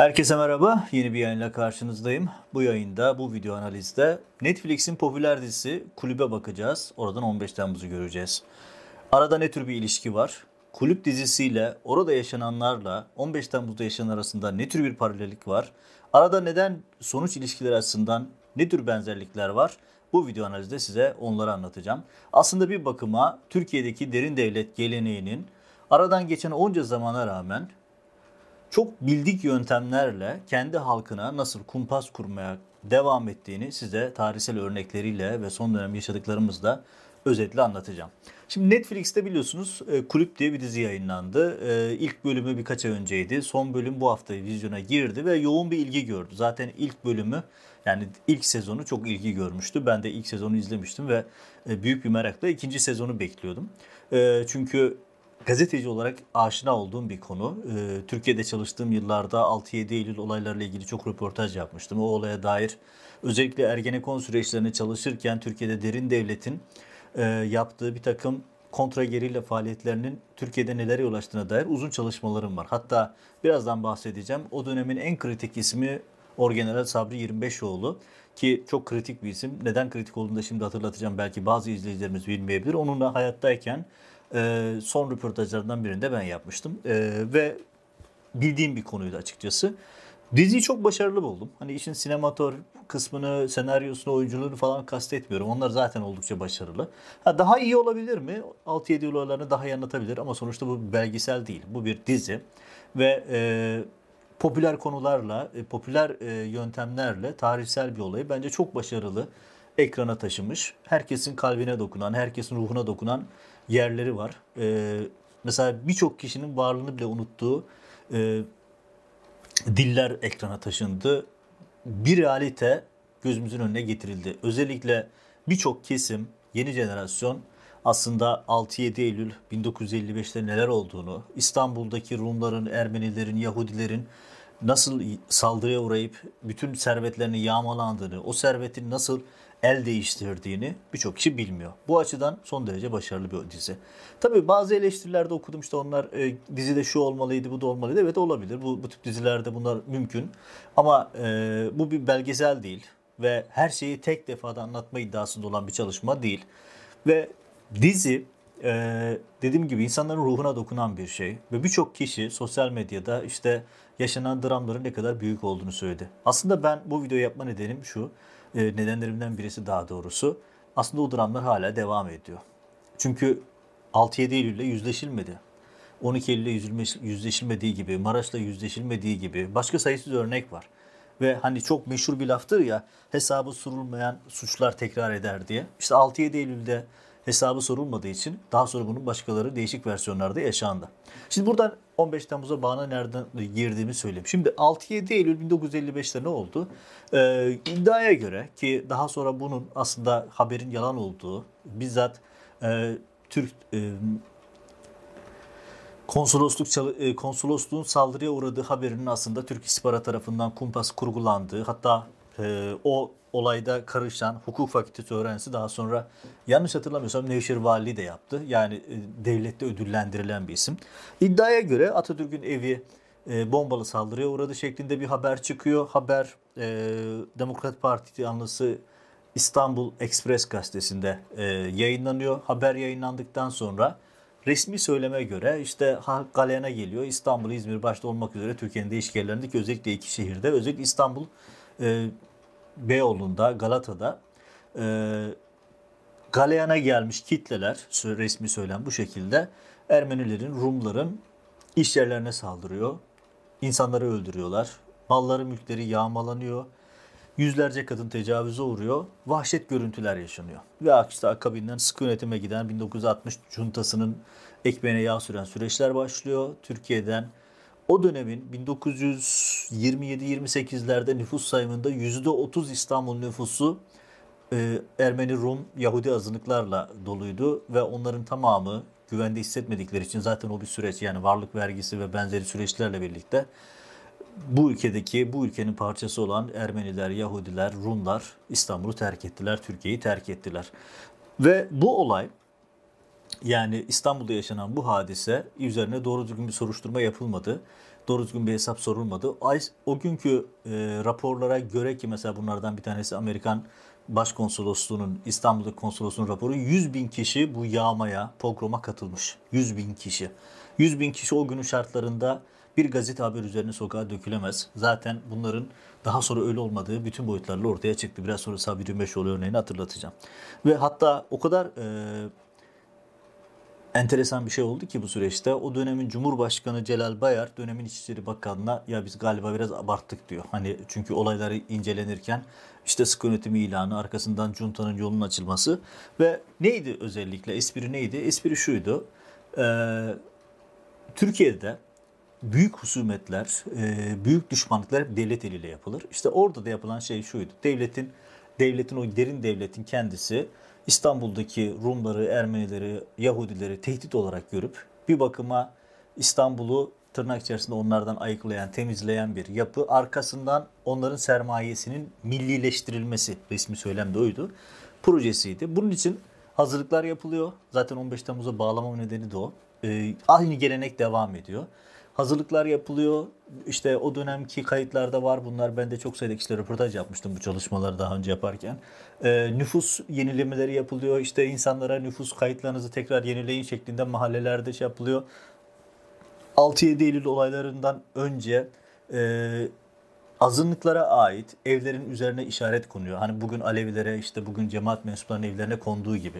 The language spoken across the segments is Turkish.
Herkese merhaba. Yeni bir yayınla karşınızdayım. Bu yayında, bu video analizde Netflix'in popüler dizisi Kulübe bakacağız. Oradan 15 Temmuz'u göreceğiz. Arada ne tür bir ilişki var? Kulüp dizisiyle orada yaşananlarla 15 Temmuz'da yaşanan arasında ne tür bir paralellik var? Arada neden sonuç ilişkiler açısından ne tür benzerlikler var? Bu video analizde size onları anlatacağım. Aslında bir bakıma Türkiye'deki derin devlet geleneğinin aradan geçen onca zamana rağmen çok bildik yöntemlerle kendi halkına nasıl kumpas kurmaya devam ettiğini size tarihsel örnekleriyle ve son dönem yaşadıklarımızla özetle anlatacağım. Şimdi Netflix'te biliyorsunuz e, Kulüp diye bir dizi yayınlandı. E, ilk bölümü birkaç ay önceydi. Son bölüm bu hafta vizyona girdi ve yoğun bir ilgi gördü. Zaten ilk bölümü yani ilk sezonu çok ilgi görmüştü. Ben de ilk sezonu izlemiştim ve e, büyük bir merakla ikinci sezonu bekliyordum. Çünkü gazeteci olarak aşina olduğum bir konu. Ee, Türkiye'de çalıştığım yıllarda 6-7 Eylül olaylarıyla ilgili çok röportaj yapmıştım. O olaya dair özellikle Ergenekon süreçlerine çalışırken Türkiye'de derin devletin e, yaptığı bir takım kontra gerilla faaliyetlerinin Türkiye'de nelere yol açtığına dair uzun çalışmalarım var. Hatta birazdan bahsedeceğim. O dönemin en kritik ismi Orgeneral Sabri 25oğlu ki çok kritik bir isim. Neden kritik olduğunu da şimdi hatırlatacağım. Belki bazı izleyicilerimiz bilmeyebilir. Onunla hayattayken e, son röportajlarından birinde ben yapmıştım. E, ve bildiğim bir konuydu açıkçası. Diziyi çok başarılı buldum. Hani işin sinematör kısmını, senaryosunu, oyunculuğunu falan kastetmiyorum. Onlar zaten oldukça başarılı. Ha, daha iyi olabilir mi? 6-7 yıl olaylarını daha iyi anlatabilir ama sonuçta bu belgesel değil. Bu bir dizi. Ve e, popüler konularla, e, popüler e, yöntemlerle tarihsel bir olayı bence çok başarılı ekrana taşımış. Herkesin kalbine dokunan, herkesin ruhuna dokunan yerleri var. E, mesela birçok kişinin varlığını bile unuttuğu e, diller ekrana taşındı. Bir realite gözümüzün önüne getirildi. Özellikle birçok kesim, yeni jenerasyon aslında 6-7 Eylül 1955'te neler olduğunu, İstanbul'daki Rumların, Ermenilerin, Yahudilerin nasıl saldırıya uğrayıp bütün servetlerini yağmalandığını, o servetin nasıl el değiştirdiğini birçok kişi bilmiyor. Bu açıdan son derece başarılı bir dizi. Tabii bazı eleştirilerde okudum işte onlar e, dizide şu olmalıydı, bu da olmalıydı. Evet olabilir. Bu, bu tip dizilerde bunlar mümkün. Ama e, bu bir belgesel değil ve her şeyi tek defada anlatma iddiasında olan bir çalışma değil. Ve dizi e, dediğim gibi insanların ruhuna dokunan bir şey ve birçok kişi sosyal medyada işte yaşanan dramların ne kadar büyük olduğunu söyledi. Aslında ben bu videoyu yapma nedenim şu e, nedenlerimden birisi daha doğrusu. Aslında o dramlar hala devam ediyor. Çünkü 6-7 Eylül'le yüzleşilmedi. 12 Eylül'le yüzleşilmediği gibi, Maraş'la yüzleşilmediği gibi başka sayısız örnek var. Ve hani çok meşhur bir laftır ya hesabı sorulmayan suçlar tekrar eder diye. İşte 6-7 Eylül'de hesabı sorulmadığı için daha sonra bunun başkaları değişik versiyonlarda yaşandı. Şimdi buradan 15 Temmuz'a bağına nereden girdiğimi söyleyeyim. Şimdi 6-7 Eylül 1955'te ne oldu? Ee, iddiaya göre ki daha sonra bunun aslında haberin yalan olduğu bizzat e, Türk e, konsolosluk e, konsolosluğun saldırıya uğradığı haberinin aslında Türk istihbarat tarafından kumpas kurgulandığı hatta e, o olayda karışan hukuk fakültesi öğrencisi daha sonra yanlış hatırlamıyorsam Nevşehir Valiliği de yaptı. Yani e, devlette ödüllendirilen bir isim. İddiaya göre Atatürk'ün evi e, bombalı saldırıya uğradı şeklinde bir haber çıkıyor. Haber e, Demokrat Parti yanlısı İstanbul Express gazetesinde e, yayınlanıyor. Haber yayınlandıktan sonra resmi söyleme göre işte galeyana geliyor. İstanbul, İzmir başta olmak üzere Türkiye'nin değişik yerlerindeki özellikle iki şehirde özellikle İstanbul Beyoğlu'nda, Galata'da e, galeyana gelmiş kitleler, resmi söylem bu şekilde Ermenilerin, Rumların iş yerlerine saldırıyor. İnsanları öldürüyorlar. Malları, mülkleri yağmalanıyor. Yüzlerce kadın tecavüze uğruyor. Vahşet görüntüler yaşanıyor. Ve işte akabinden sıkı yönetime giden 1960 juntasının ekmeğine yağ süren süreçler başlıyor. Türkiye'den o dönemin 1927-28'lerde nüfus sayımında %30 İstanbul nüfusu e, Ermeni, Rum, Yahudi azınlıklarla doluydu ve onların tamamı güvende hissetmedikleri için zaten o bir süreç yani varlık vergisi ve benzeri süreçlerle birlikte bu ülkedeki, bu ülkenin parçası olan Ermeniler, Yahudiler, Rumlar İstanbul'u terk ettiler, Türkiye'yi terk ettiler. Ve bu olay Yani İstanbul'da yaşanan bu hadise üzerine doğru düzgün bir soruşturma yapılmadı. Doğru düzgün bir hesap sorulmadı. O günkü e, raporlara göre ki mesela bunlardan bir tanesi Amerikan Başkonsolosluğu'nun İstanbul'daki konsolosluğun raporu 100 bin kişi bu yağmaya, pogroma katılmış. 100 bin kişi. 100 bin kişi o günün şartlarında bir gazete haber üzerine sokağa dökülemez. Zaten bunların daha sonra öyle olmadığı bütün boyutlarla ortaya çıktı. Biraz sonra Sabri Gümbeşoğlu örneğini hatırlatacağım. Ve hatta o kadar e, enteresan bir şey oldu ki bu süreçte. O dönemin Cumhurbaşkanı Celal Bayar dönemin İçişleri Bakanı'na ya biz galiba biraz abarttık diyor. Hani çünkü olayları incelenirken işte sıkı yönetimi ilanı arkasından Cunta'nın yolunun açılması ve neydi özellikle espri neydi? Espri şuydu. Ee, Türkiye'de büyük husumetler, e, büyük düşmanlıklar devlet eliyle yapılır. İşte orada da yapılan şey şuydu. Devletin devletin o derin devletin kendisi İstanbul'daki Rumları, Ermenileri, Yahudileri tehdit olarak görüp bir bakıma İstanbul'u tırnak içerisinde onlardan ayıklayan, temizleyen bir yapı. Arkasından onların sermayesinin millileştirilmesi resmi söylemde oydu. Projesiydi. Bunun için hazırlıklar yapılıyor. Zaten 15 Temmuz'a bağlama nedeni de o. Ee, aynı gelenek devam ediyor hazırlıklar yapılıyor. İşte o dönemki kayıtlarda var bunlar. Ben de çok sayıda kişiyle röportaj yapmıştım bu çalışmaları daha önce yaparken. Ee, nüfus yenilemeleri yapılıyor. İşte insanlara nüfus kayıtlarınızı tekrar yenileyin şeklinde mahallelerde şey yapılıyor. 6-7 Eylül olaylarından önce e, azınlıklara ait evlerin üzerine işaret konuyor. Hani bugün Alevilere işte bugün cemaat mensuplarının evlerine konduğu gibi.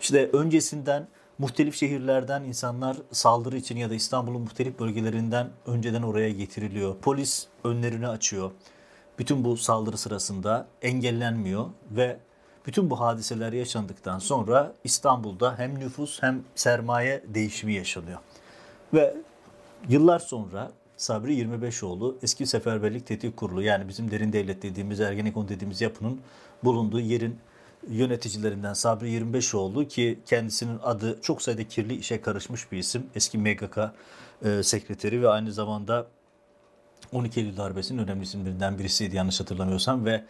İşte öncesinden muhtelif şehirlerden insanlar saldırı için ya da İstanbul'un muhtelif bölgelerinden önceden oraya getiriliyor. Polis önlerini açıyor. Bütün bu saldırı sırasında engellenmiyor ve bütün bu hadiseler yaşandıktan sonra İstanbul'da hem nüfus hem sermaye değişimi yaşanıyor. Ve yıllar sonra Sabri 25oğlu eski seferberlik tetik kurulu yani bizim derin devlet dediğimiz Ergenekon dediğimiz yapının bulunduğu yerin yöneticilerinden Sabri 25oğlu ki kendisinin adı çok sayıda kirli işe karışmış bir isim. Eski MGK e, sekreteri ve aynı zamanda 12 Eylül darbesinin önemli isimlerinden birisiydi yanlış hatırlamıyorsam ve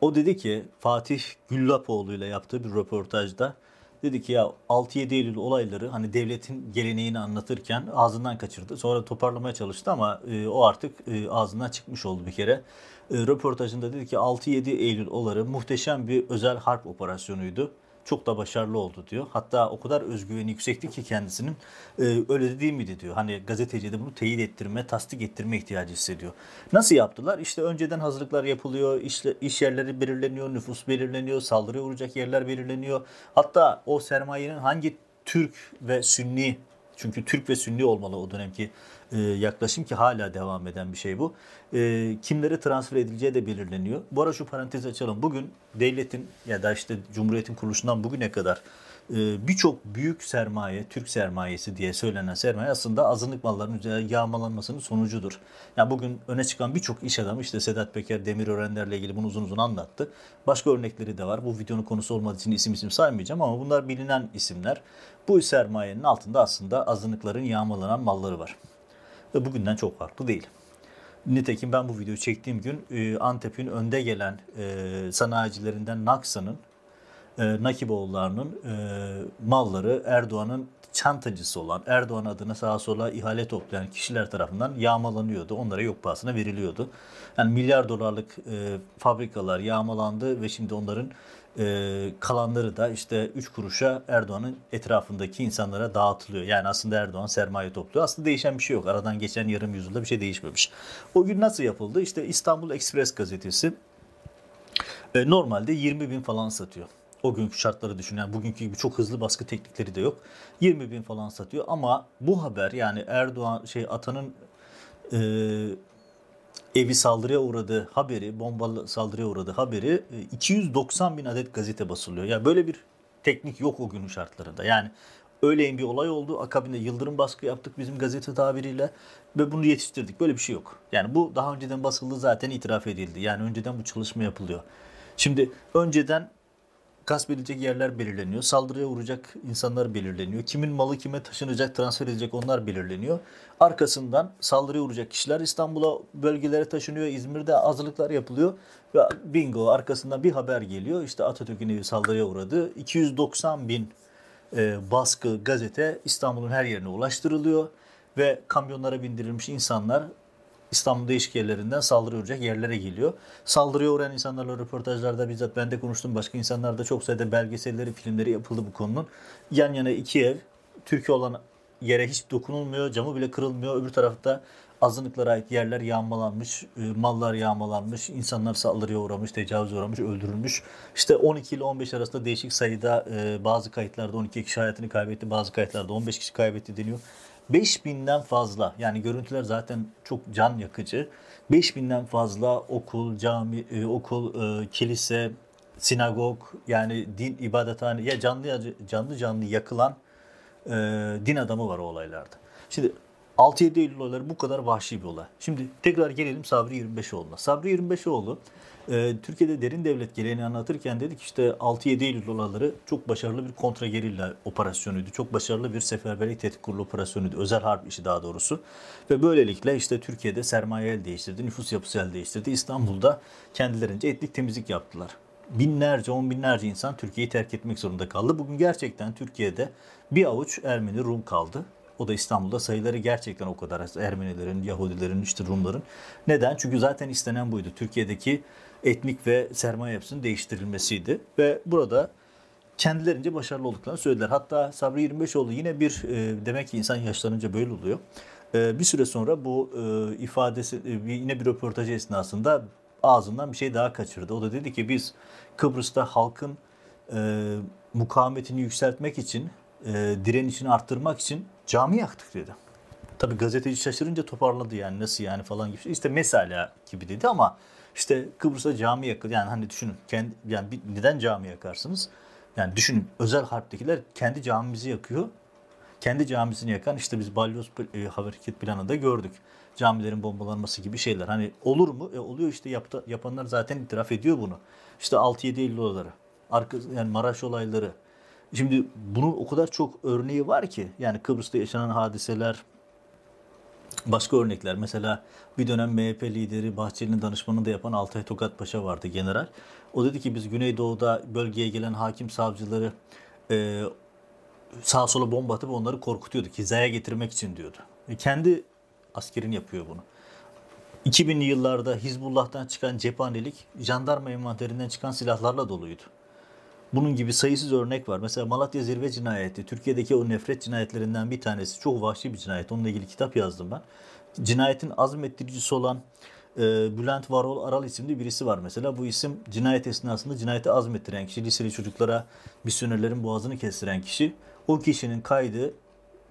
o dedi ki Fatih Güllapoğlu ile yaptığı bir röportajda dedi ki ya 6-7 Eylül olayları hani devletin geleneğini anlatırken ağzından kaçırdı. Sonra toparlamaya çalıştı ama e, o artık e, ağzından çıkmış oldu bir kere. E, röportajında dedi ki 6-7 Eylül olayı muhteşem bir özel harp operasyonuydu. Çok da başarılı oldu diyor. Hatta o kadar özgüveni yüksekti ki kendisinin e, öyle de değil miydi diyor. Hani gazeteci de bunu teyit ettirme, tasdik ettirme ihtiyacı hissediyor. Nasıl yaptılar? İşte önceden hazırlıklar yapılıyor, iş, iş yerleri belirleniyor, nüfus belirleniyor, saldırıya uğrayacak yerler belirleniyor. Hatta o sermayenin hangi Türk ve Sünni çünkü Türk ve Sünni olmalı o dönemki e, yaklaşım ki hala devam eden bir şey bu. E, kimlere transfer edileceği de belirleniyor. Bu ara şu parantez açalım. Bugün devletin ya da işte Cumhuriyet'in kuruluşundan bugüne kadar birçok büyük sermaye, Türk sermayesi diye söylenen sermaye aslında azınlık malların yağmalanmasının sonucudur. Yani bugün öne çıkan birçok iş adamı işte Sedat Peker, Demirörenlerle ilgili bunu uzun uzun anlattı. Başka örnekleri de var. Bu videonun konusu olmadığı için isim isim saymayacağım ama bunlar bilinen isimler. Bu sermayenin altında aslında azınlıkların yağmalanan malları var. Ve bugünden çok farklı değil. Nitekim ben bu videoyu çektiğim gün e, Antep'in önde gelen e, sanayicilerinden Naksa'nın, e, Nakiboğulları'nın e, malları Erdoğan'ın çantacısı olan Erdoğan adına sağa sola ihale toplayan kişiler tarafından yağmalanıyordu. Onlara yok pahasına veriliyordu. Yani milyar dolarlık e, fabrikalar yağmalandı ve şimdi onların e, kalanları da işte 3 kuruşa Erdoğan'ın etrafındaki insanlara dağıtılıyor. Yani aslında Erdoğan sermaye topluyor. Aslında değişen bir şey yok. Aradan geçen yarım yüzyılda bir şey değişmemiş. O gün nasıl yapıldı? İşte İstanbul Express gazetesi e, normalde 20 bin falan satıyor. O günkü şartları düşün. Yani bugünkü gibi çok hızlı baskı teknikleri de yok. 20 bin falan satıyor ama bu haber yani Erdoğan şey Atan'ın e, evi saldırıya uğradı haberi, bombalı saldırıya uğradı haberi 290 e, bin adet gazete basılıyor. Yani böyle bir teknik yok o günün şartlarında. Yani öyleyim bir olay oldu. Akabinde yıldırım baskı yaptık bizim gazete tabiriyle ve bunu yetiştirdik. Böyle bir şey yok. Yani bu daha önceden basıldı zaten itiraf edildi. Yani önceden bu çalışma yapılıyor. Şimdi önceden gasp edilecek yerler belirleniyor. Saldırıya uğrayacak insanlar belirleniyor. Kimin malı kime taşınacak, transfer edilecek onlar belirleniyor. Arkasından saldırıya uğrayacak kişiler İstanbul'a bölgelere taşınıyor. İzmir'de hazırlıklar yapılıyor. Ve bingo arkasından bir haber geliyor. İşte Atatürk'ün evi saldırıya uğradı. 290 bin e, baskı, gazete İstanbul'un her yerine ulaştırılıyor ve kamyonlara bindirilmiş insanlar İstanbul değişik yerlerinden saldırı uğrayacak yerlere geliyor. Saldırıya uğrayan insanlarla röportajlarda bizzat ben de konuştum. Başka insanlar da çok sayıda belgeselleri, filmleri yapıldı bu konunun. Yan yana iki ev. Türkiye olan yere hiç dokunulmuyor. Camı bile kırılmıyor. Öbür tarafta azınlıklara ait yerler yağmalanmış, e, mallar yağmalanmış, insanlar saldırıya uğramış, tecavüz uğramış, öldürülmüş. İşte 12 ile 15 arasında değişik sayıda e, bazı kayıtlarda 12 kişi hayatını kaybetti, bazı kayıtlarda 15 kişi kaybetti deniyor. 5000'den fazla yani görüntüler zaten çok can yakıcı. 5000'den fazla okul, cami, e, okul, kilise, sinagog yani din ibadethane ya canlı canlı canlı yakılan din adamı var o olaylarda. Şimdi 6-7 Eylül olayları bu kadar vahşi bir olay. Şimdi tekrar gelelim Sabri 25oğlu'na. Sabri 25oğlu e, Türkiye'de derin devlet geleneğini anlatırken dedik işte 6-7 Eylül olayları çok başarılı bir kontra gerilla operasyonuydu. Çok başarılı bir seferberlik tehdit kurulu operasyonuydu. Özel harp işi daha doğrusu. Ve böylelikle işte Türkiye'de sermaye el değiştirdi, nüfus yapısı el değiştirdi. İstanbul'da kendilerince etnik temizlik yaptılar binlerce, on binlerce insan Türkiye'yi terk etmek zorunda kaldı. Bugün gerçekten Türkiye'de bir avuç Ermeni, Rum kaldı. O da İstanbul'da sayıları gerçekten o kadar az. Ermenilerin, Yahudilerin, işte Rumların. Neden? Çünkü zaten istenen buydu. Türkiye'deki etnik ve sermaye yapısının değiştirilmesiydi. Ve burada kendilerince başarılı olduklarını söylediler. Hatta Sabri 25oğlu yine bir e, demek ki insan yaşlanınca böyle oluyor. E, bir süre sonra bu e, ifadesi e, yine bir röportaj esnasında ağzından bir şey daha kaçırdı. O da dedi ki biz Kıbrıs'ta halkın e, mukavemetini yükseltmek için, e, direnişini arttırmak için cami yaktık dedi. Tabi gazeteci şaşırınca toparladı yani nasıl yani falan gibi. İşte mesela gibi dedi ama işte Kıbrıs'ta cami yakıldı. Yani hani düşünün kendi, yani bir, neden cami yakarsınız? Yani düşünün özel harptekiler kendi camimizi yakıyor. Kendi camisini yakan işte biz balyoz e, hareket planında gördük. Camilerin bombalanması gibi şeyler. Hani olur mu? E, oluyor işte yaptı, yapanlar zaten itiraf ediyor bunu. İşte 6-7 Eylül olayları. Arka, yani Maraş olayları. Şimdi bunun o kadar çok örneği var ki yani Kıbrıs'ta yaşanan hadiseler, başka örnekler. Mesela bir dönem MHP lideri Bahçeli'nin danışmanını da yapan Altay Tokat Paşa vardı general. O dedi ki biz Güneydoğu'da bölgeye gelen hakim savcıları e, sağa sola bomba atıp onları korkutuyorduk. Hizaya getirmek için diyordu. E, kendi askerin yapıyor bunu. 2000'li yıllarda Hizbullah'tan çıkan cephanelik jandarma envanterinden çıkan silahlarla doluydu. Bunun gibi sayısız örnek var. Mesela Malatya Zirve Cinayeti, Türkiye'deki o nefret cinayetlerinden bir tanesi. Çok vahşi bir cinayet. Onunla ilgili kitap yazdım ben. Cinayetin azmettiricisi olan e, Bülent Varol Aral isimli birisi var mesela. Bu isim cinayet esnasında cinayeti azmettiren kişi, liseli çocuklara misyonerlerin boğazını kestiren kişi. O kişinin kaydı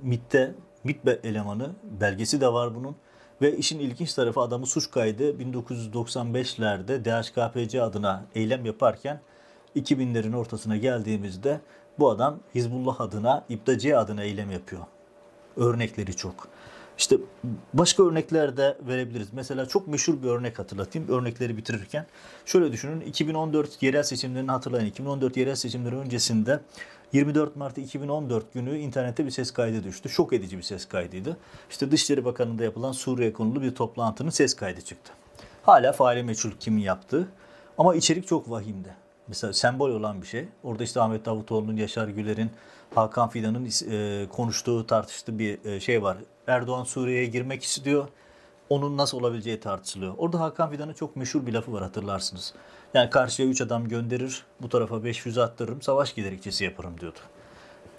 MIT'te, MIT elemanı, belgesi de var bunun. Ve işin ilginç tarafı adamı suç kaydı 1995'lerde DHKPC adına eylem yaparken 2000'lerin ortasına geldiğimizde bu adam Hizbullah adına, İbdaciye adına eylem yapıyor. Örnekleri çok. İşte başka örnekler de verebiliriz. Mesela çok meşhur bir örnek hatırlatayım örnekleri bitirirken. Şöyle düşünün 2014 yerel seçimlerini hatırlayın. 2014 yerel seçimleri öncesinde 24 Mart 2014 günü internette bir ses kaydı düştü. Şok edici bir ses kaydıydı. İşte Dışişleri Bakanlığı'nda yapılan Suriye konulu bir toplantının ses kaydı çıktı. Hala faali meçhul kimin yaptığı ama içerik çok vahimdi mesela sembol olan bir şey. Orada işte Ahmet Davutoğlu'nun, Yaşar Güler'in, Hakan Fidan'ın e, konuştuğu, tartıştığı bir e, şey var. Erdoğan Suriye'ye girmek istiyor. Onun nasıl olabileceği tartışılıyor. Orada Hakan Fidan'ın çok meşhur bir lafı var hatırlarsınız. Yani karşıya 3 adam gönderir, bu tarafa 5 füze attırırım, savaş gerekçesi yaparım diyordu.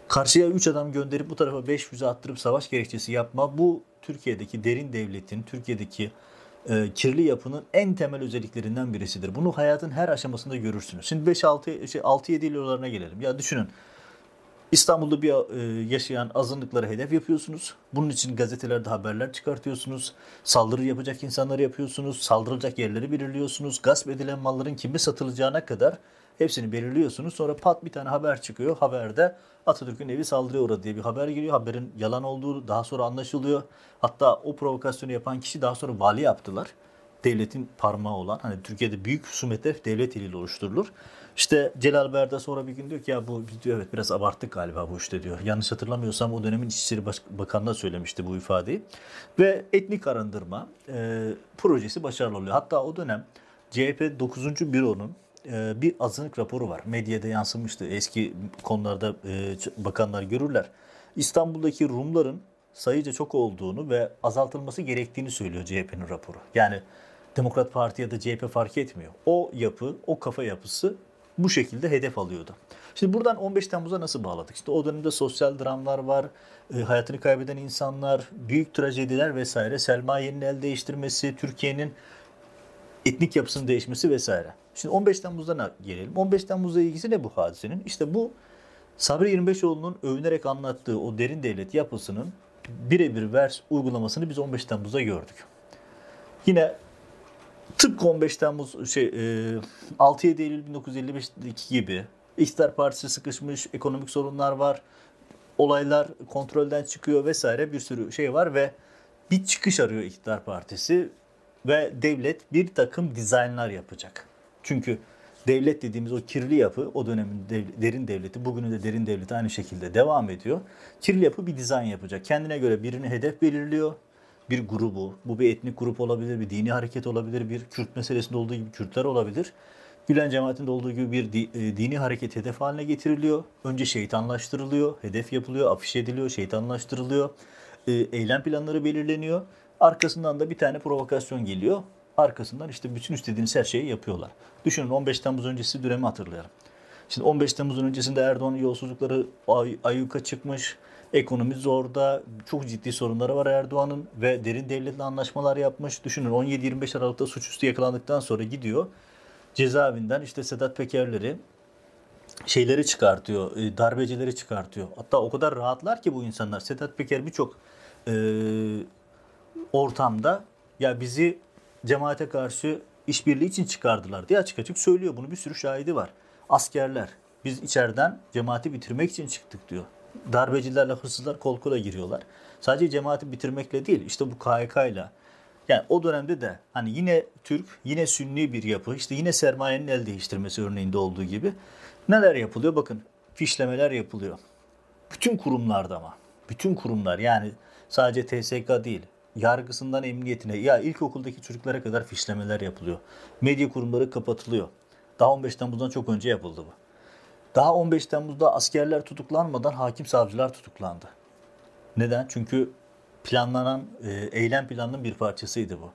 Karşıya 3 adam gönderip bu tarafa 5 füze attırıp savaş gerekçesi yapma bu Türkiye'deki derin devletin, Türkiye'deki e, kirli yapının en temel özelliklerinden birisidir. Bunu hayatın her aşamasında görürsünüz. Şimdi 5-6 şey 6-7 yıllarına gelelim. Ya düşünün. İstanbul'da bir e, yaşayan azınlıklara hedef yapıyorsunuz. Bunun için gazetelerde haberler çıkartıyorsunuz. Saldırı yapacak insanları yapıyorsunuz. Saldırılacak yerleri belirliyorsunuz. Gasp edilen malların kime satılacağına kadar hepsini belirliyorsunuz. Sonra pat bir tane haber çıkıyor. Haberde Atatürk'ün evi saldırıya uğradı diye bir haber geliyor. Haberin yalan olduğu daha sonra anlaşılıyor. Hatta o provokasyonu yapan kişi daha sonra vali yaptılar. Devletin parmağı olan hani Türkiye'de büyük husumetler devlet eliyle oluşturulur. İşte Celal Berda sonra bir gün diyor ki ya bu diyor evet biraz abarttık galiba bu işte diyor. Yanlış hatırlamıyorsam o dönemin İçişleri Bakanı'na söylemişti bu ifadeyi. Ve etnik arındırma e, projesi başarılı oluyor. Hatta o dönem CHP 9. büronun bir azınlık raporu var. Medyada yansımıştı. Eski konularda e, bakanlar görürler. İstanbul'daki Rumların sayıca çok olduğunu ve azaltılması gerektiğini söylüyor CHP'nin raporu. Yani Demokrat Parti ya da CHP fark etmiyor. O yapı, o kafa yapısı bu şekilde hedef alıyordu. Şimdi buradan 15 Temmuz'a nasıl bağladık? İşte o dönemde sosyal dramlar var, e, hayatını kaybeden insanlar, büyük trajediler vesaire, Selmaye'nin el değiştirmesi, Türkiye'nin etnik yapısının değişmesi vesaire. Şimdi 15 Temmuz'dan gelelim. 15 Temmuz'la ilgisi ne bu hadisenin? İşte bu Sabri 25oğlu'nun övünerek anlattığı o derin devlet yapısının birebir vers uygulamasını biz 15 Temmuz'da gördük. Yine tıpkı 15 Temmuz şey e, 6-7 Eylül 1955'deki gibi iktidar partisi sıkışmış, ekonomik sorunlar var, olaylar kontrolden çıkıyor vesaire bir sürü şey var ve bir çıkış arıyor iktidar partisi ve devlet bir takım dizaynlar yapacak. Çünkü devlet dediğimiz o kirli yapı o dönemin dev- derin devleti bugünün de derin devleti aynı şekilde devam ediyor. Kirli yapı bir dizayn yapacak. Kendine göre birini hedef belirliyor. Bir grubu, bu bir etnik grup olabilir, bir dini hareket olabilir, bir Kürt meselesinde olduğu gibi Kürtler olabilir. Gülen cemaatinde olduğu gibi bir e, dini hareket hedef haline getiriliyor. Önce şeytanlaştırılıyor, hedef yapılıyor, afiş ediliyor, şeytanlaştırılıyor. E, eylem planları belirleniyor. Arkasından da bir tane provokasyon geliyor. Arkasından işte bütün istediğiniz her şeyi yapıyorlar. Düşünün 15 Temmuz öncesi dönemi hatırlayalım. Şimdi 15 Temmuz'un öncesinde Erdoğan'ın yolsuzlukları ay, ayyuka çıkmış. Ekonomi zorda. Çok ciddi sorunları var Erdoğan'ın ve derin devletle anlaşmalar yapmış. Düşünün 17-25 Aralık'ta suçüstü yakalandıktan sonra gidiyor. Cezaevinden işte Sedat Pekerleri şeyleri çıkartıyor, e, darbecileri çıkartıyor. Hatta o kadar rahatlar ki bu insanlar. Sedat Peker birçok e, ortamda ya bizi cemaate karşı işbirliği için çıkardılar diye açık açık söylüyor. Bunu bir sürü şahidi var. Askerler biz içeriden cemaati bitirmek için çıktık diyor. Darbecilerle hırsızlar kol kola giriyorlar. Sadece cemaati bitirmekle değil işte bu KHK ile yani o dönemde de hani yine Türk, yine Sünni bir yapı, işte yine sermayenin el değiştirmesi örneğinde olduğu gibi neler yapılıyor? Bakın fişlemeler yapılıyor. Bütün kurumlarda ama. Bütün kurumlar yani sadece TSK değil. Yargısından emniyetine ya ilkokuldaki çocuklara kadar fişlemeler yapılıyor. Medya kurumları kapatılıyor. Daha 15 Temmuz'dan çok önce yapıldı bu. Daha 15 Temmuz'da askerler tutuklanmadan hakim savcılar tutuklandı. Neden? Çünkü planlanan e, eylem planının bir parçasıydı bu.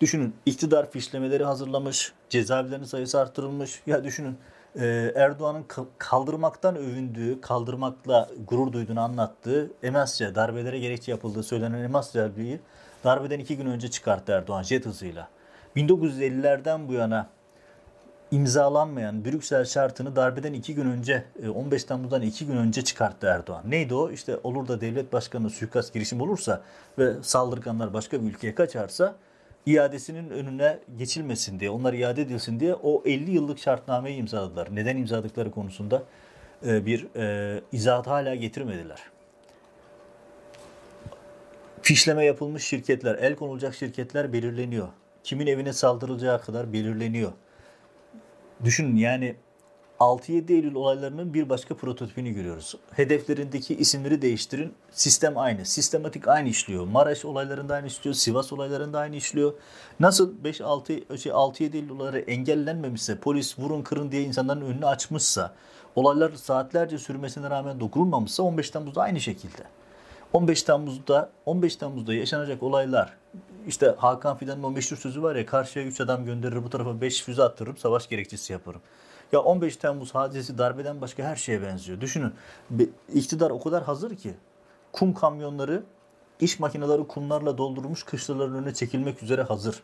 Düşünün iktidar fişlemeleri hazırlamış, cezaevlerinin sayısı artırılmış. Ya düşünün e, Erdoğan'ın ka- kaldırmaktan övündüğü, kaldırmakla gurur duyduğunu anlattığı Emasya darbelere gerekçe yapıldığı söylenen Emasya Harbi'yi darbeden iki gün önce çıkarttı Erdoğan jet hızıyla. 1950'lerden bu yana imzalanmayan Brüksel şartını darbeden iki gün önce, e, 15 Temmuz'dan iki gün önce çıkarttı Erdoğan. Neydi o? İşte olur da devlet başkanı suikast girişim olursa ve saldırganlar başka bir ülkeye kaçarsa iadesinin önüne geçilmesin diye, onlar iade edilsin diye o 50 yıllık şartnameyi imzaladılar. Neden imzaladıkları konusunda e, bir e, izahat hala getirmediler. Fişleme yapılmış şirketler, el konulacak şirketler belirleniyor. Kimin evine saldırılacağı kadar belirleniyor. Düşünün yani 6-7 Eylül olaylarının bir başka prototipini görüyoruz. Hedeflerindeki isimleri değiştirin. Sistem aynı. Sistematik aynı işliyor. Maraş olaylarında aynı işliyor. Sivas olaylarında aynı işliyor. Nasıl 5-6 şey 6-7 Eylül olayları engellenmemişse, polis vurun kırın diye insanların önünü açmışsa, olaylar saatlerce sürmesine rağmen dokunulmamışsa 15 Temmuz'da aynı şekilde. 15 Temmuz'da 15 Temmuz'da yaşanacak olaylar işte Hakan Fidan'ın o meşhur sözü var ya karşıya 3 adam gönderir bu tarafa 5 füze attırırım savaş gerekçesi yaparım. Ya 15 Temmuz hadisesi darbeden başka her şeye benziyor. Düşünün iktidar o kadar hazır ki kum kamyonları iş makineleri kumlarla doldurulmuş kışlaların önüne çekilmek üzere hazır.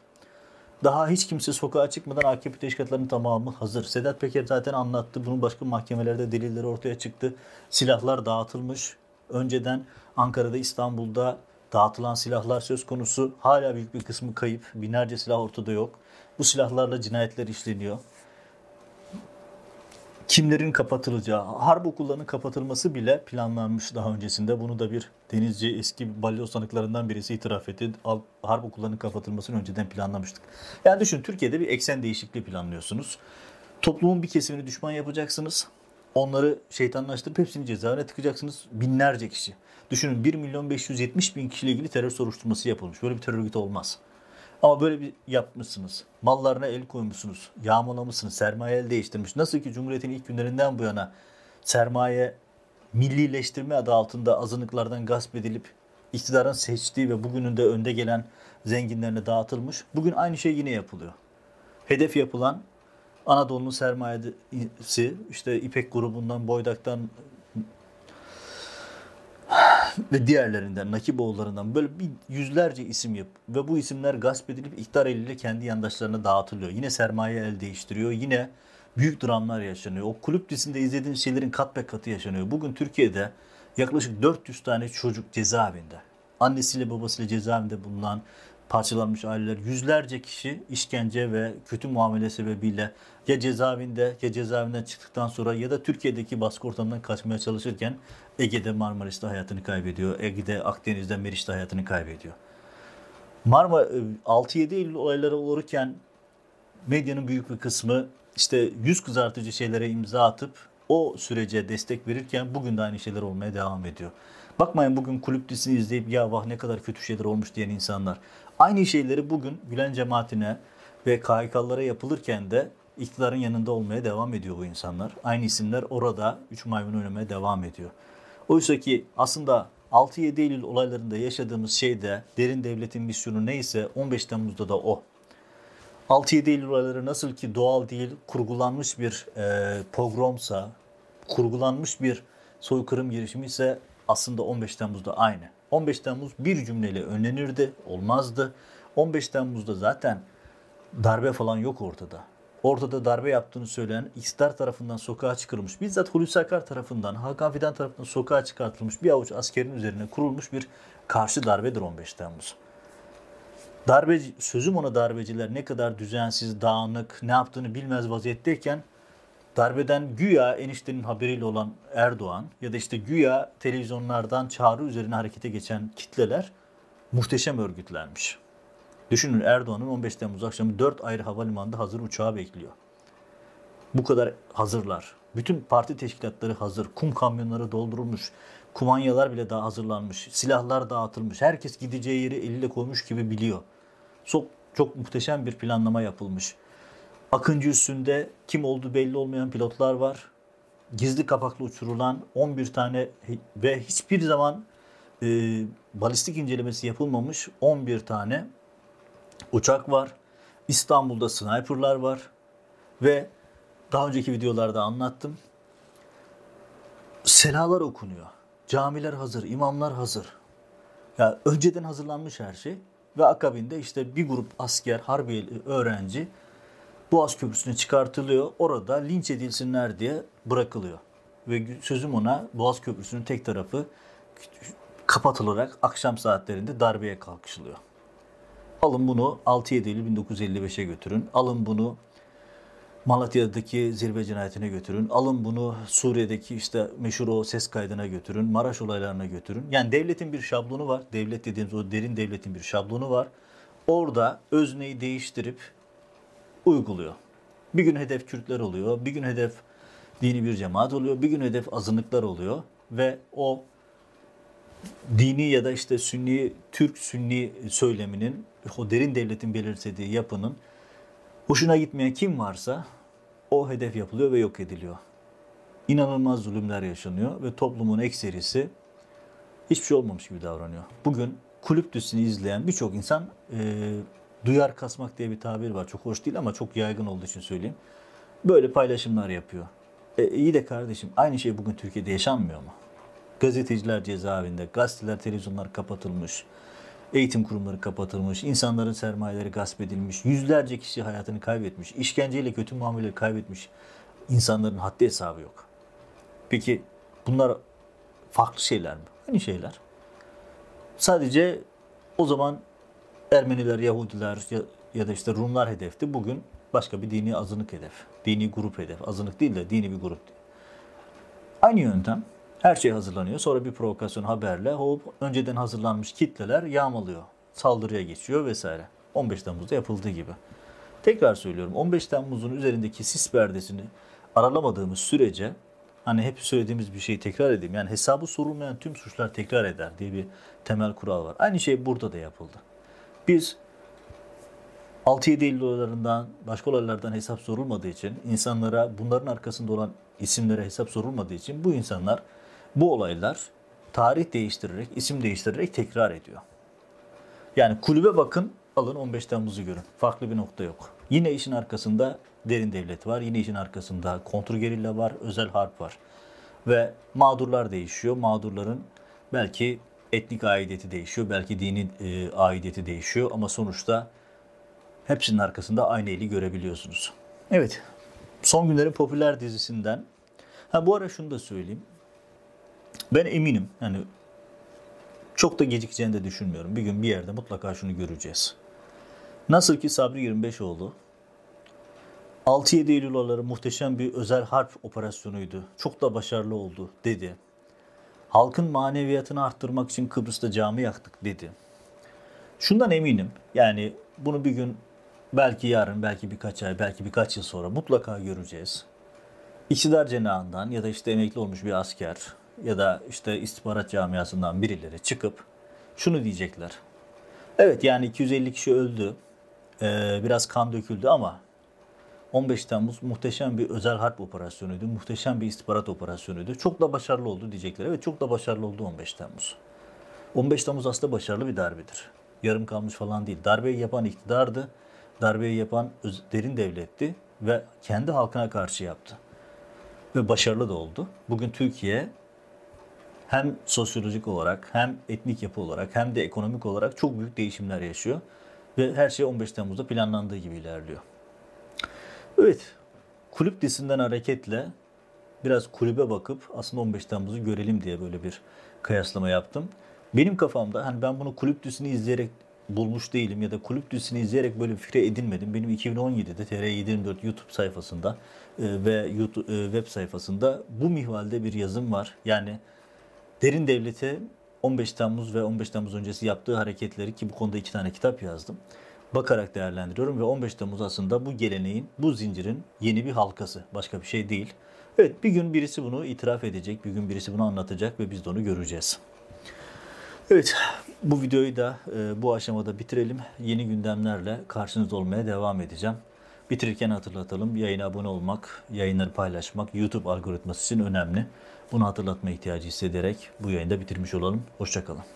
Daha hiç kimse sokağa çıkmadan AKP teşkilatlarının tamamı hazır. Sedat Peker zaten anlattı. Bunun başka mahkemelerde delilleri ortaya çıktı. Silahlar dağıtılmış. Önceden Ankara'da, İstanbul'da dağıtılan silahlar söz konusu. Hala büyük bir kısmı kayıp. Binlerce silah ortada yok. Bu silahlarla cinayetler işleniyor. Kimlerin kapatılacağı, harp okullarının kapatılması bile planlanmış daha öncesinde. Bunu da bir denizci eski balyoz sanıklarından birisi itiraf etti. Harp okullarının kapatılmasını önceden planlamıştık. Yani düşün Türkiye'de bir eksen değişikliği planlıyorsunuz. Toplumun bir kesimini düşman yapacaksınız. Onları şeytanlaştırıp hepsini cezaevine tıkacaksınız. Binlerce kişi. Düşünün 1 milyon 570 bin kişiyle ilgili terör soruşturması yapılmış. Böyle bir terör örgütü olmaz. Ama böyle bir yapmışsınız. Mallarına el koymuşsunuz. Yağmalamışsınız. Sermaye el değiştirmiş. Nasıl ki Cumhuriyet'in ilk günlerinden bu yana sermaye millileştirme adı altında azınlıklardan gasp edilip iktidarın seçtiği ve bugünün de önde gelen zenginlerine dağıtılmış. Bugün aynı şey yine yapılıyor. Hedef yapılan Anadolu'nun sermayesi işte İpek grubundan, Boydak'tan ve diğerlerinden, Nakiboğullarından böyle bir yüzlerce isim yap ve bu isimler gasp edilip iktidar eliyle kendi yandaşlarına dağıtılıyor. Yine sermaye el değiştiriyor. Yine büyük dramlar yaşanıyor. O kulüp dizisinde izlediğiniz şeylerin kat be katı yaşanıyor. Bugün Türkiye'de yaklaşık 400 tane çocuk cezaevinde. Annesiyle babasıyla cezaevinde bulunan parçalanmış aileler, yüzlerce kişi işkence ve kötü muamele sebebiyle ya cezaevinde ya cezaevinden çıktıktan sonra ya da Türkiye'deki baskı ortamından kaçmaya çalışırken Ege'de Marmaris'te hayatını kaybediyor. Ege'de Akdeniz'de Meriç'te hayatını kaybediyor. Marmara 6-7 Eylül olayları olurken medyanın büyük bir kısmı işte yüz kızartıcı şeylere imza atıp o sürece destek verirken bugün de aynı şeyler olmaya devam ediyor. Bakmayın bugün kulüp dizisini izleyip ya vah ne kadar kötü şeyler olmuş diyen insanlar. Aynı şeyleri bugün Gülen cemaatine ve KHK'lara yapılırken de iktidarın yanında olmaya devam ediyor bu insanlar. Aynı isimler orada 3 maymun oynamaya devam ediyor. Oysa ki aslında 6-7 Eylül olaylarında yaşadığımız şey de derin devletin misyonu neyse 15 Temmuz'da da o. 6-7 Eylül olayları nasıl ki doğal değil, kurgulanmış bir e, pogromsa, kurgulanmış bir soykırım girişimi ise aslında 15 Temmuz'da aynı. 15 Temmuz bir cümleyle önlenirdi, olmazdı. 15 Temmuz'da zaten darbe falan yok ortada. Ortada darbe yaptığını söyleyen iktidar tarafından sokağa çıkarılmış, bizzat Hulusi Akar tarafından, Hakan Fidan tarafından sokağa çıkartılmış bir avuç askerin üzerine kurulmuş bir karşı darbedir 15 Temmuz. Darbeci, sözüm ona darbeciler ne kadar düzensiz, dağınık, ne yaptığını bilmez vaziyetteyken darbeden güya eniştenin haberiyle olan Erdoğan ya da işte güya televizyonlardan çağrı üzerine harekete geçen kitleler muhteşem örgütlenmiş. Düşünün Erdoğan'ın 15 Temmuz akşamı 4 ayrı havalimanında hazır uçağı bekliyor. Bu kadar hazırlar. Bütün parti teşkilatları hazır. Kum kamyonları doldurulmuş. Kumanyalar bile daha hazırlanmış. Silahlar dağıtılmış. Herkes gideceği yeri eliyle koymuş gibi biliyor. Çok, çok muhteşem bir planlama yapılmış. Akıncı üstünde kim olduğu belli olmayan pilotlar var. Gizli kapaklı uçurulan 11 tane ve hiçbir zaman e, balistik incelemesi yapılmamış 11 tane uçak var. İstanbul'da sniperlar var ve daha önceki videolarda anlattım. Selalar okunuyor. Camiler hazır, imamlar hazır. Ya önceden hazırlanmış her şey ve akabinde işte bir grup asker, harbi öğrenci Boğaz Köprüsü'ne çıkartılıyor. Orada linç edilsinler diye bırakılıyor. Ve sözüm ona Boğaz Köprüsü'nün tek tarafı kapatılarak akşam saatlerinde darbeye kalkışılıyor. Alın bunu 6-7 Eylül 1955'e götürün. Alın bunu Malatya'daki zirve cinayetine götürün. Alın bunu Suriye'deki işte meşhur o ses kaydına götürün. Maraş olaylarına götürün. Yani devletin bir şablonu var. Devlet dediğimiz o derin devletin bir şablonu var. Orada özneyi değiştirip uyguluyor. Bir gün hedef Kürtler oluyor, bir gün hedef dini bir cemaat oluyor, bir gün hedef azınlıklar oluyor ve o dini ya da işte Sünni, Türk Sünni söyleminin, o derin devletin belirlediği yapının hoşuna gitmeyen kim varsa o hedef yapılıyor ve yok ediliyor. İnanılmaz zulümler yaşanıyor ve toplumun ekserisi hiçbir şey olmamış gibi davranıyor. Bugün kulüp dizisini izleyen birçok insan e, duyar kasmak diye bir tabir var. Çok hoş değil ama çok yaygın olduğu için söyleyeyim. Böyle paylaşımlar yapıyor. E, iyi de kardeşim aynı şey bugün Türkiye'de yaşanmıyor mu? Gazeteciler cezaevinde, gazeteler, televizyonlar kapatılmış, eğitim kurumları kapatılmış, insanların sermayeleri gasp edilmiş, yüzlerce kişi hayatını kaybetmiş, işkenceyle kötü muameleleri kaybetmiş insanların haddi hesabı yok. Peki bunlar farklı şeyler mi? Aynı şeyler. Sadece o zaman Ermeniler, Yahudiler ya, ya da işte Rumlar hedefti. Bugün başka bir dini azınlık hedef. Dini grup hedef. Azınlık değil de dini bir grup. Aynı yöntem. Her şey hazırlanıyor. Sonra bir provokasyon haberle hop önceden hazırlanmış kitleler yağmalıyor. Saldırıya geçiyor vesaire. 15 Temmuz'da yapıldığı gibi. Tekrar söylüyorum 15 Temmuz'un üzerindeki sis perdesini aralamadığımız sürece hani hep söylediğimiz bir şeyi tekrar edeyim. Yani hesabı sorulmayan tüm suçlar tekrar eder diye bir temel kural var. Aynı şey burada da yapıldı. Biz 6-7 Eylül olaylarından, başka olaylardan hesap sorulmadığı için, insanlara bunların arkasında olan isimlere hesap sorulmadığı için bu insanlar, bu olaylar tarih değiştirerek, isim değiştirerek tekrar ediyor. Yani kulübe bakın, alın 15 Temmuz'u görün. Farklı bir nokta yok. Yine işin arkasında derin devlet var. Yine işin arkasında kontrgerilla var, özel harp var. Ve mağdurlar değişiyor. Mağdurların belki etnik aidiyeti değişiyor, belki dini e, aidiyeti değişiyor ama sonuçta hepsinin arkasında aynı eli görebiliyorsunuz. Evet, son günlerin popüler dizisinden. Ha bu ara şunu da söyleyeyim. Ben eminim yani çok da gecikeceğini de düşünmüyorum. Bir gün bir yerde mutlaka şunu göreceğiz. Nasıl ki Sabri 25oğlu 6-7 Eylül olayları muhteşem bir özel harp operasyonuydu. Çok da başarılı oldu dedi. Halkın maneviyatını arttırmak için Kıbrıs'ta cami yaktık dedi. Şundan eminim. Yani bunu bir gün belki yarın, belki birkaç ay, belki birkaç yıl sonra mutlaka göreceğiz. İktidar cenahından ya da işte emekli olmuş bir asker ya da işte istihbarat camiasından birileri çıkıp şunu diyecekler. Evet yani 250 kişi öldü. Ee, biraz kan döküldü ama 15 Temmuz muhteşem bir özel harp operasyonuydu. Muhteşem bir istihbarat operasyonuydu. Çok da başarılı oldu diyecekler. Evet çok da başarılı oldu 15 Temmuz. 15 Temmuz aslında başarılı bir darbedir. Yarım kalmış falan değil. Darbeyi yapan iktidardı. Darbeyi yapan derin devletti ve kendi halkına karşı yaptı. Ve başarılı da oldu. Bugün Türkiye hem sosyolojik olarak hem etnik yapı olarak hem de ekonomik olarak çok büyük değişimler yaşıyor. Ve her şey 15 Temmuz'da planlandığı gibi ilerliyor. Evet, kulüp dizisinden hareketle biraz kulübe bakıp aslında 15 Temmuz'u görelim diye böyle bir kıyaslama yaptım. Benim kafamda hani ben bunu kulüp dizisini izleyerek bulmuş değilim ya da kulüp dizisini izleyerek böyle bir fikre edinmedim. Benim 2017'de TR724 YouTube sayfasında e, ve YouTube e, web sayfasında bu mihvalde bir yazım var. Yani Derin Devlet'e 15 Temmuz ve 15 Temmuz öncesi yaptığı hareketleri ki bu konuda iki tane kitap yazdım. Bakarak değerlendiriyorum ve 15 Temmuz aslında bu geleneğin, bu zincirin yeni bir halkası. Başka bir şey değil. Evet bir gün birisi bunu itiraf edecek, bir gün birisi bunu anlatacak ve biz de onu göreceğiz. Evet bu videoyu da e, bu aşamada bitirelim. Yeni gündemlerle karşınızda olmaya devam edeceğim. Bitirirken hatırlatalım. Yayına abone olmak, yayınları paylaşmak YouTube algoritması için önemli. Bunu hatırlatma ihtiyacı hissederek bu yayında bitirmiş olalım. Hoşçakalın.